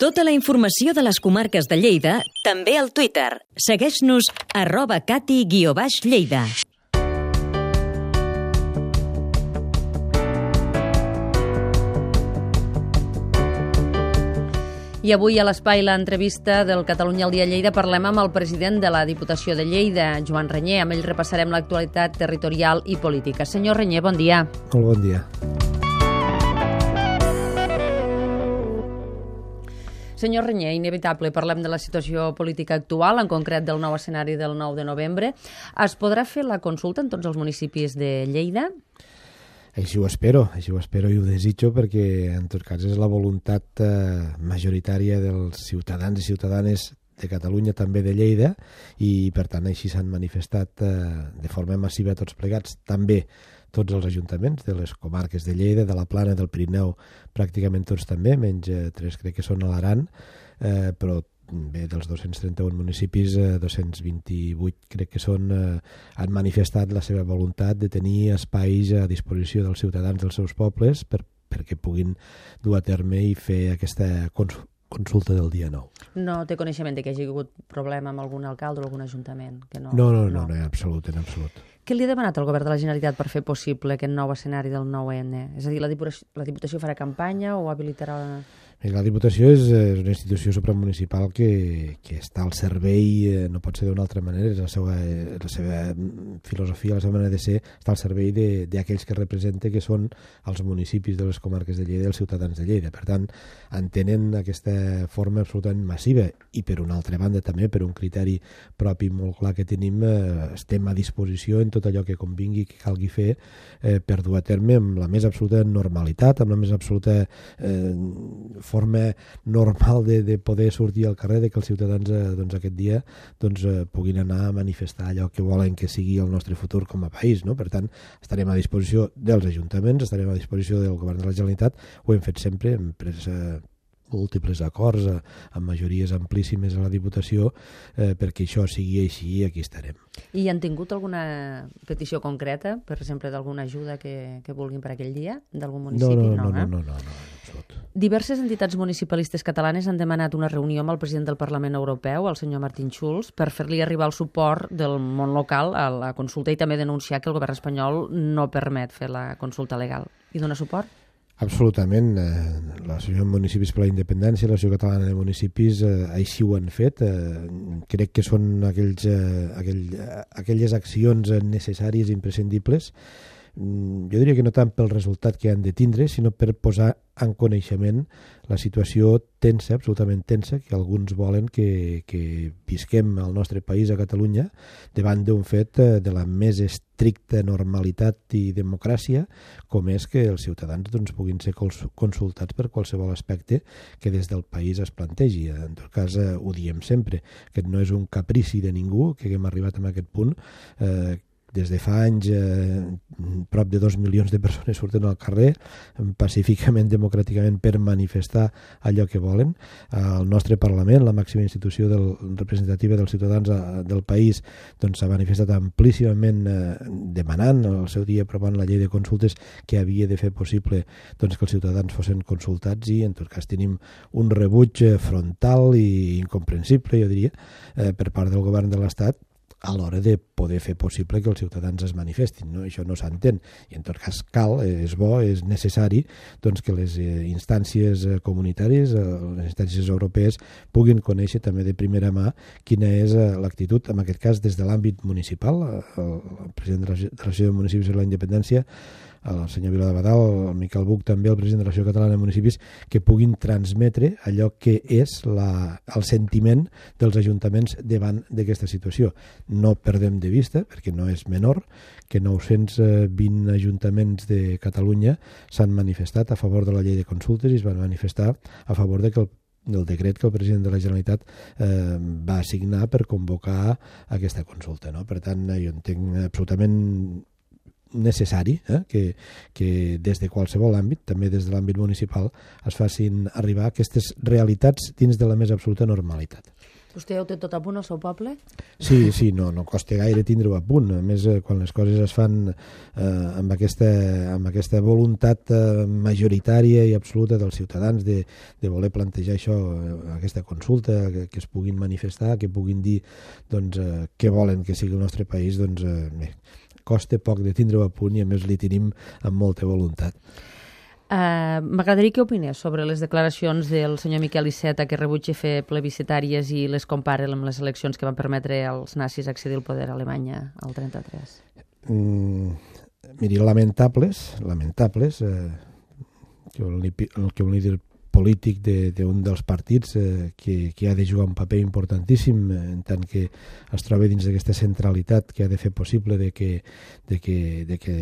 Tota la informació de les comarques de Lleida, també al Twitter. Segueix-nos arroba cati-lleida. I avui a l'espai l'entrevista del Catalunya al dia Lleida parlem amb el president de la Diputació de Lleida, Joan Renyer. Amb ell repassarem l'actualitat territorial i política. Senyor Renyer, bon dia. Molt bon dia. Senyor Renyer, inevitable, parlem de la situació política actual, en concret del nou escenari del 9 de novembre. Es podrà fer la consulta en tots els municipis de Lleida? Així ho espero, així ho espero i ho desitjo perquè en tot cas és la voluntat eh, majoritària dels ciutadans i ciutadanes de Catalunya, també de Lleida, i per tant així s'han manifestat eh, de forma massiva tots plegats, també tots els ajuntaments de les comarques de Lleida, de la Plana, del Pirineu, pràcticament tots també, menys eh, tres crec que són a l'Aran, eh, però bé, dels 231 municipis, eh, 228 crec que són, eh, han manifestat la seva voluntat de tenir espais a disposició dels ciutadans dels seus pobles per, perquè puguin dur a terme i fer aquesta cons consulta del dia 9. No té coneixement de que hagi hagut problema amb algun alcalde o algun ajuntament? Que no, no, no, no, no, no, en absolut, en absolut. Què li ha demanat el govern de la Generalitat per fer possible aquest nou escenari del 9N? És a dir, la Diputació, la Diputació farà campanya o habilitarà... La Diputació és, és una institució supramunicipal que, que està al servei, eh, no pot ser d'una altra manera, és la seva, la seva filosofia, la seva manera de ser, està al servei d'aquells que representa que són els municipis de les comarques de Lleida i els ciutadans de Lleida. Per tant, entenen aquesta forma absolutament massiva i per una altra banda també per un criteri propi molt clar que tenim, eh, estem a disposició en tot allò que convingui que calgui fer eh, per dur a terme amb la més absoluta normalitat, amb la més absoluta eh, forma normal de, de poder sortir al carrer, de que els ciutadans eh, doncs, aquest dia doncs, eh, puguin anar a manifestar allò que volen que sigui el nostre futur com a país. No? Per tant, estarem a disposició dels ajuntaments, estarem a disposició del govern de la Generalitat, ho hem fet sempre, hem pres eh, múltiples acords eh, amb majories amplíssimes a la Diputació eh, perquè això sigui així i aquí estarem. I han tingut alguna petició concreta, per exemple, d'alguna ajuda que, que vulguin per aquell dia, d'algun municipi? No, no, no, eh? no, no, no, no. Diverses entitats municipalistes catalanes han demanat una reunió amb el president del Parlament Europeu, el senyor Martín Schulz, per fer-li arribar el suport del món local a la consulta i també denunciar que el govern espanyol no permet fer la consulta legal. I dona suport? Absolutament. Eh, L'Associació de Municipis per la Independència, l'Associació Catalana de Municipis, eh, així ho han fet. Eh, crec que són aquells, eh, aquell, aquelles accions necessàries i imprescindibles jo diria que no tant pel resultat que han de tindre, sinó per posar en coneixement la situació tensa, absolutament tensa, que alguns volen que, que visquem al nostre país, a Catalunya, davant d'un fet eh, de la més estricta normalitat i democràcia, com és que els ciutadans doncs, puguin ser consultats per qualsevol aspecte que des del país es plantegi. En tot cas, eh, ho diem sempre, que no és un caprici de ningú, que haguem arribat a aquest punt, eh, des de fa anys eh, prop de dos milions de persones surten al carrer pacíficament, democràticament per manifestar allò que volen. El nostre Parlament, la màxima institució del, representativa dels ciutadans eh, del país, doncs s'ha manifestat amplíssimament eh, demanant al seu dia aprovant la llei de consultes que havia de fer possible doncs, que els ciutadans fossin consultats i en tot cas tenim un rebuig eh, frontal i incomprensible, jo diria, eh, per part del govern de l'Estat a l'hora de poder fer possible que els ciutadans es manifestin. No? Això no s'entén. I en tot cas cal, és bo, és necessari doncs, que les eh, instàncies eh, comunitàries, eh, les instàncies europees, puguin conèixer també de primera mà quina és l'actitud, en aquest cas des de l'àmbit municipal. El president de la Relació de Municipis de la Independència el senyor Vila de Badal, el Miquel Buch, també el president de la Relació Catalana de Municipis, que puguin transmetre allò que és la, el sentiment dels ajuntaments davant d'aquesta situació. No perdem de vista, perquè no és menor, que 920 ajuntaments de Catalunya s'han manifestat a favor de la llei de consultes i es van manifestar a favor de que el del decret que el president de la Generalitat eh, va assignar per convocar aquesta consulta. No? Per tant, jo entenc absolutament necessari eh? que, que des de qualsevol àmbit, també des de l'àmbit municipal, es facin arribar aquestes realitats dins de la més absoluta normalitat. Vostè ja ho té tot a punt al seu poble? Sí, sí, no, no costa gaire tindre-ho a punt. A més, eh, quan les coses es fan eh, amb, aquesta, amb aquesta voluntat eh, majoritària i absoluta dels ciutadans de, de voler plantejar això, eh, aquesta consulta, que, que es puguin manifestar, que puguin dir doncs, eh, què volen que sigui el nostre país, doncs eh, bé, costa poc de tindre-ho a punt i a més li tenim amb molta voluntat. Uh, M'agradaria que opinés sobre les declaracions del senyor Miquel Iceta que rebutja fer plebiscitàries i les compara amb les eleccions que van permetre als nazis accedir al poder a Alemanya al 33. Mm, miri, lamentables, lamentables, eh, que vol dir, polític d'un de, de dels partits eh, que, que ha de jugar un paper importantíssim eh, en tant que es troba dins d'aquesta centralitat que ha de fer possible de que, de que, de que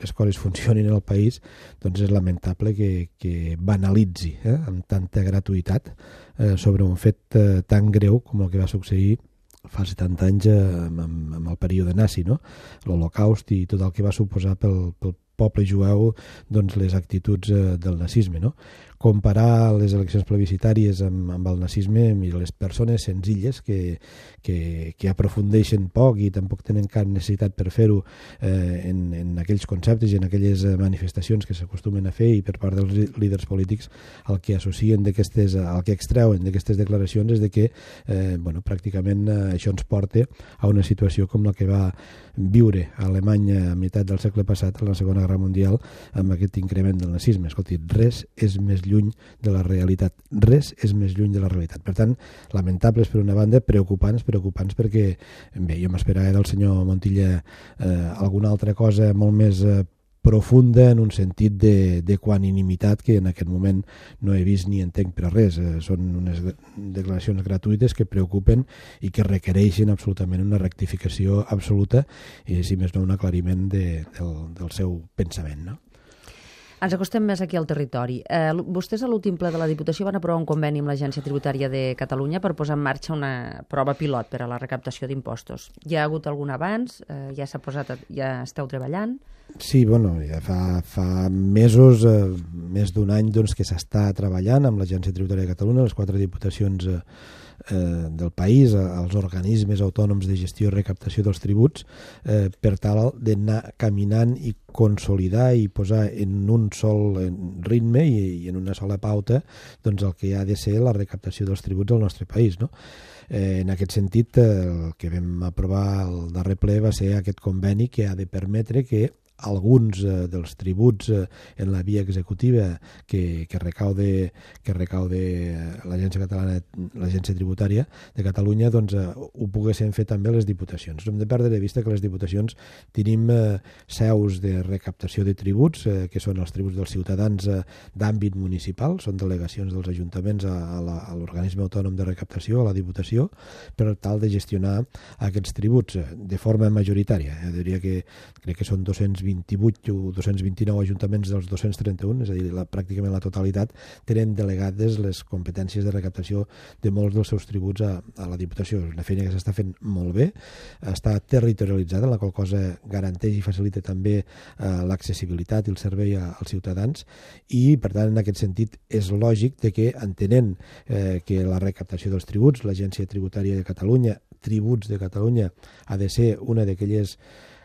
les coses funcionin al país, doncs és lamentable que, que banalitzi eh, amb tanta gratuïtat eh, sobre un fet eh, tan greu com el que va succeir fa 70 anys eh, amb, amb el període nazi, no? l'Holocaust i tot el que va suposar pel, pel poble jueu doncs, les actituds eh, del nazisme. No? Comparar les eleccions plebiscitàries amb, amb el nazisme i les persones senzilles que, que, que aprofundeixen poc i tampoc tenen cap necessitat per fer-ho eh, en, en aquells conceptes i en aquelles manifestacions que s'acostumen a fer i per part dels líders polítics el que associen d'aquestes, el que extreuen d'aquestes declaracions és de que eh, bueno, pràcticament eh, això ens porta a una situació com la que va viure a Alemanya a meitat del segle passat, a la Segona Guerra Mundial, amb aquest increment del nazisme. Escolti, res és més lluny lluny de la realitat. Res és més lluny de la realitat. Per tant, lamentables per una banda, preocupants, preocupants perquè, bé, jo m'esperava del senyor Montilla eh, alguna altra cosa molt més eh, profunda en un sentit de, de quanimitat que en aquest moment no he vist ni entenc per res. Eh, són unes declaracions gratuïtes que preocupen i que requereixen absolutament una rectificació absoluta i, si més no, un aclariment de, del, del seu pensament. No? Ens acostem més aquí al territori. Eh, vostès a l'últim ple de la Diputació van aprovar un conveni amb l'Agència Tributària de Catalunya per posar en marxa una prova pilot per a la recaptació d'impostos. Hi ha hagut algun abans? Eh, ja s'ha posat, ja esteu treballant? Sí, bueno, ja fa, fa mesos, eh, més d'un any doncs, que s'està treballant amb l'Agència Tributària de Catalunya, les quatre diputacions eh, eh, del país, als organismes autònoms de gestió i recaptació dels tributs, eh, per tal d'anar caminant i consolidar i posar en un sol ritme i, i en una sola pauta doncs el que ha de ser la recaptació dels tributs al nostre país. No? Eh, en aquest sentit, el que vam aprovar el darrer ple va ser aquest conveni que ha de permetre que alguns eh, dels tributs eh, en la via executiva que, que recaude, que recaude eh, l'Agència Catalana, l'Agència Tributària de Catalunya, doncs eh, ho poguessin fer també les diputacions. No hem de perdre de vista que les diputacions tenim eh, seus de recaptació de tributs, eh, que són els tributs dels ciutadans eh, d'àmbit municipal, són delegacions dels ajuntaments a, a l'organisme autònom de recaptació, a la diputació, per tal de gestionar aquests tributs eh, de forma majoritària. Eh, diria que crec que són 220 228 o 229 ajuntaments dels 231, és a dir, la, pràcticament la totalitat, tenen delegades les competències de recaptació de molts dels seus tributs a, a la Diputació. És una feina que s'està fent molt bé, està territorialitzada, la qual cosa garanteix i facilita també eh, l'accessibilitat i el servei a, als ciutadans i, per tant, en aquest sentit, és lògic de que, entenent eh, que la recaptació dels tributs, l'Agència Tributària de Catalunya, Tributs de Catalunya, ha de ser una d'aquelles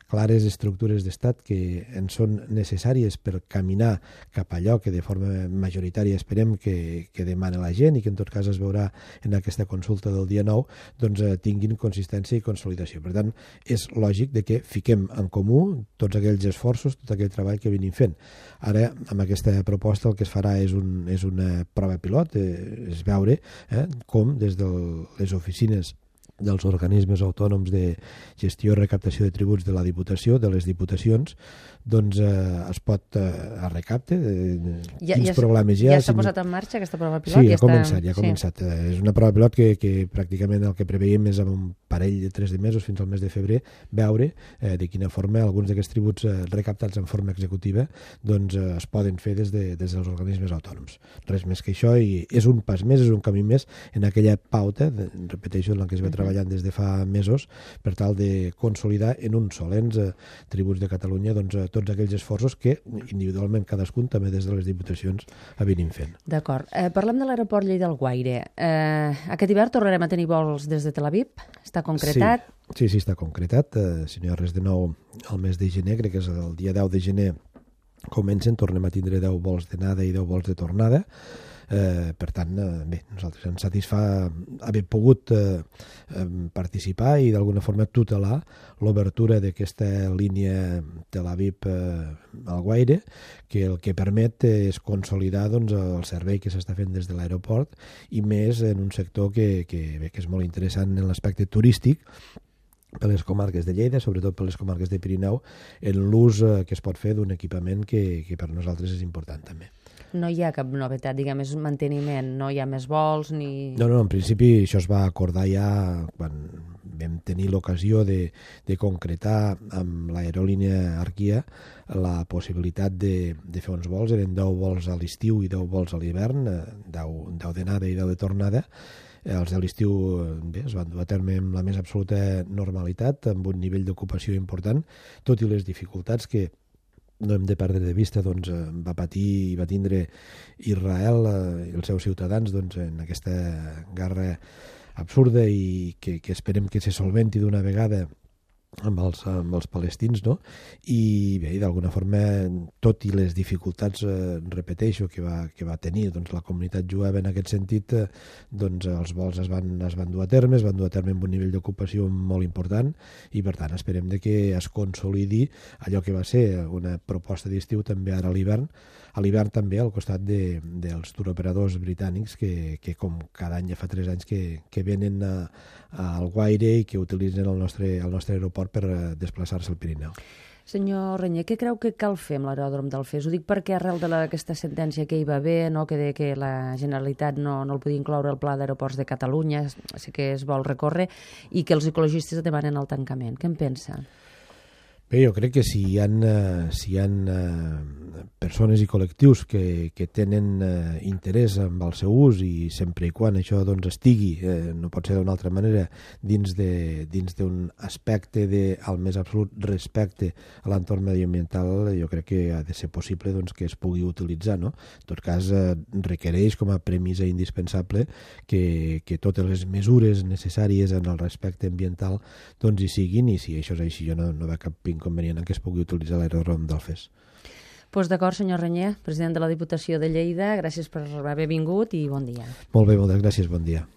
clares estructures d'estat que ens són necessàries per caminar cap allò que de forma majoritària esperem que, que demana la gent i que en tot cas es veurà en aquesta consulta del dia 9, doncs eh, tinguin consistència i consolidació. Per tant, és lògic de que fiquem en comú tots aquells esforços, tot aquell treball que venim fent. Ara, amb aquesta proposta, el que es farà és, un, és una prova pilot, eh, és veure eh, com des de les oficines dels organismes autònoms de gestió i recaptació de tributs de la Diputació, de les Diputacions, doncs eh, es pot eh, a recapte, eh, ja, quins ja, problemes hi ha. Ja s'ha si posat en marxa aquesta prova pilot? Sí, ja ha començat, ja ha començat. Sí. Eh, és una prova pilot que, que pràcticament el que preveiem és amb un parell de tres de mesos fins al mes de febrer veure eh, de quina forma alguns d'aquests tributs eh, recaptats en forma executiva doncs eh, es poden fer des, de, des dels organismes autònoms. Res més que això i és un pas més, és un camí més en aquella pauta, de, repeteixo, en la que es va treballar treballant des de fa mesos per tal de consolidar en un sol ens eh, tributs de Catalunya doncs, eh, tots aquells esforços que individualment cadascun també des de les diputacions venim fent. D'acord. Eh, parlem de l'aeroport Lleida del Guaire. Eh, aquest hivern tornarem a tenir vols des de Tel Aviv? Està concretat? Sí, sí, sí està concretat. Eh, si no hi ha res de nou, el mes de gener, crec que és el dia 10 de gener, comencen, tornem a tindre 10 vols d'anada i 10 vols de tornada. Eh, per tant, eh, bé, nosaltres ens satisfà haver pogut eh, participar i d'alguna forma tutelar l'obertura d'aquesta línia Tel Aviv eh, al Guaire, que el que permet és consolidar doncs, el servei que s'està fent des de l'aeroport i més en un sector que, que, bé, que és molt interessant en l'aspecte turístic per les comarques de Lleida, sobretot per les comarques de Pirineu, en l'ús eh, que es pot fer d'un equipament que, que per nosaltres és important també no hi ha cap novetat, diguem, és manteniment, no hi ha més vols ni... No, no, en principi això es va acordar ja quan vam tenir l'ocasió de, de concretar amb l'aerolínia Arquia la possibilitat de, de fer uns vols, eren 10 vols a l'estiu i 10 vols a l'hivern, 10, eh, 10 d'anada i 10 de tornada, eh, els de l'estiu bé, es van dur a terme amb la més absoluta normalitat, amb un nivell d'ocupació important, tot i les dificultats que no hem de perdre de vista, doncs, eh, va patir i va tindre Israel eh, i els seus ciutadans doncs, en aquesta guerra absurda i que, que esperem que se solventi d'una vegada amb els, amb els palestins, no? I bé, d'alguna forma, tot i les dificultats, eh, repeteixo, que va, que va tenir doncs, la comunitat jueva en aquest sentit, eh, doncs els vols es van, es van dur a terme, es van dur a terme amb un nivell d'ocupació molt important i, per tant, esperem de que es consolidi allò que va ser una proposta d'estiu també ara a l'hivern, a l'hivern també al costat de, dels turoperadors britànics que, que com cada any ja fa tres anys que, que venen a, a al Guaire i que utilitzen el nostre, el nostre aeroport per eh, desplaçar-se al Pirineu. Senyor Renyer, què creu que cal fer amb l'aeròdrom del FES? Ho dic perquè arrel d'aquesta sentència que hi va haver, no, que de que la Generalitat no, no el podia incloure al pla d'aeroports de Catalunya, sí que es vol recórrer, i que els ecologistes demanen el tancament. Què en pensa? Bé, jo crec que si hi ha, eh, si hi ha eh, persones i col·lectius que, que tenen eh, interès en el seu ús i sempre i quan això doncs, estigui, eh, no pot ser d'una altra manera, dins d'un aspecte de, al més absolut respecte a l'entorn mediambiental, jo crec que ha de ser possible doncs, que es pugui utilitzar. No? En tot cas, eh, requereix com a premissa indispensable que, que totes les mesures necessàries en el respecte ambiental doncs, hi siguin i si això és així jo no, no veig cap inconvenient en què es pugui utilitzar l'aeròdrom del FES. Pues d'acord, senyor Renyer, president de la Diputació de Lleida, gràcies per haver vingut i bon dia. Molt bé, moltes gràcies, bon dia.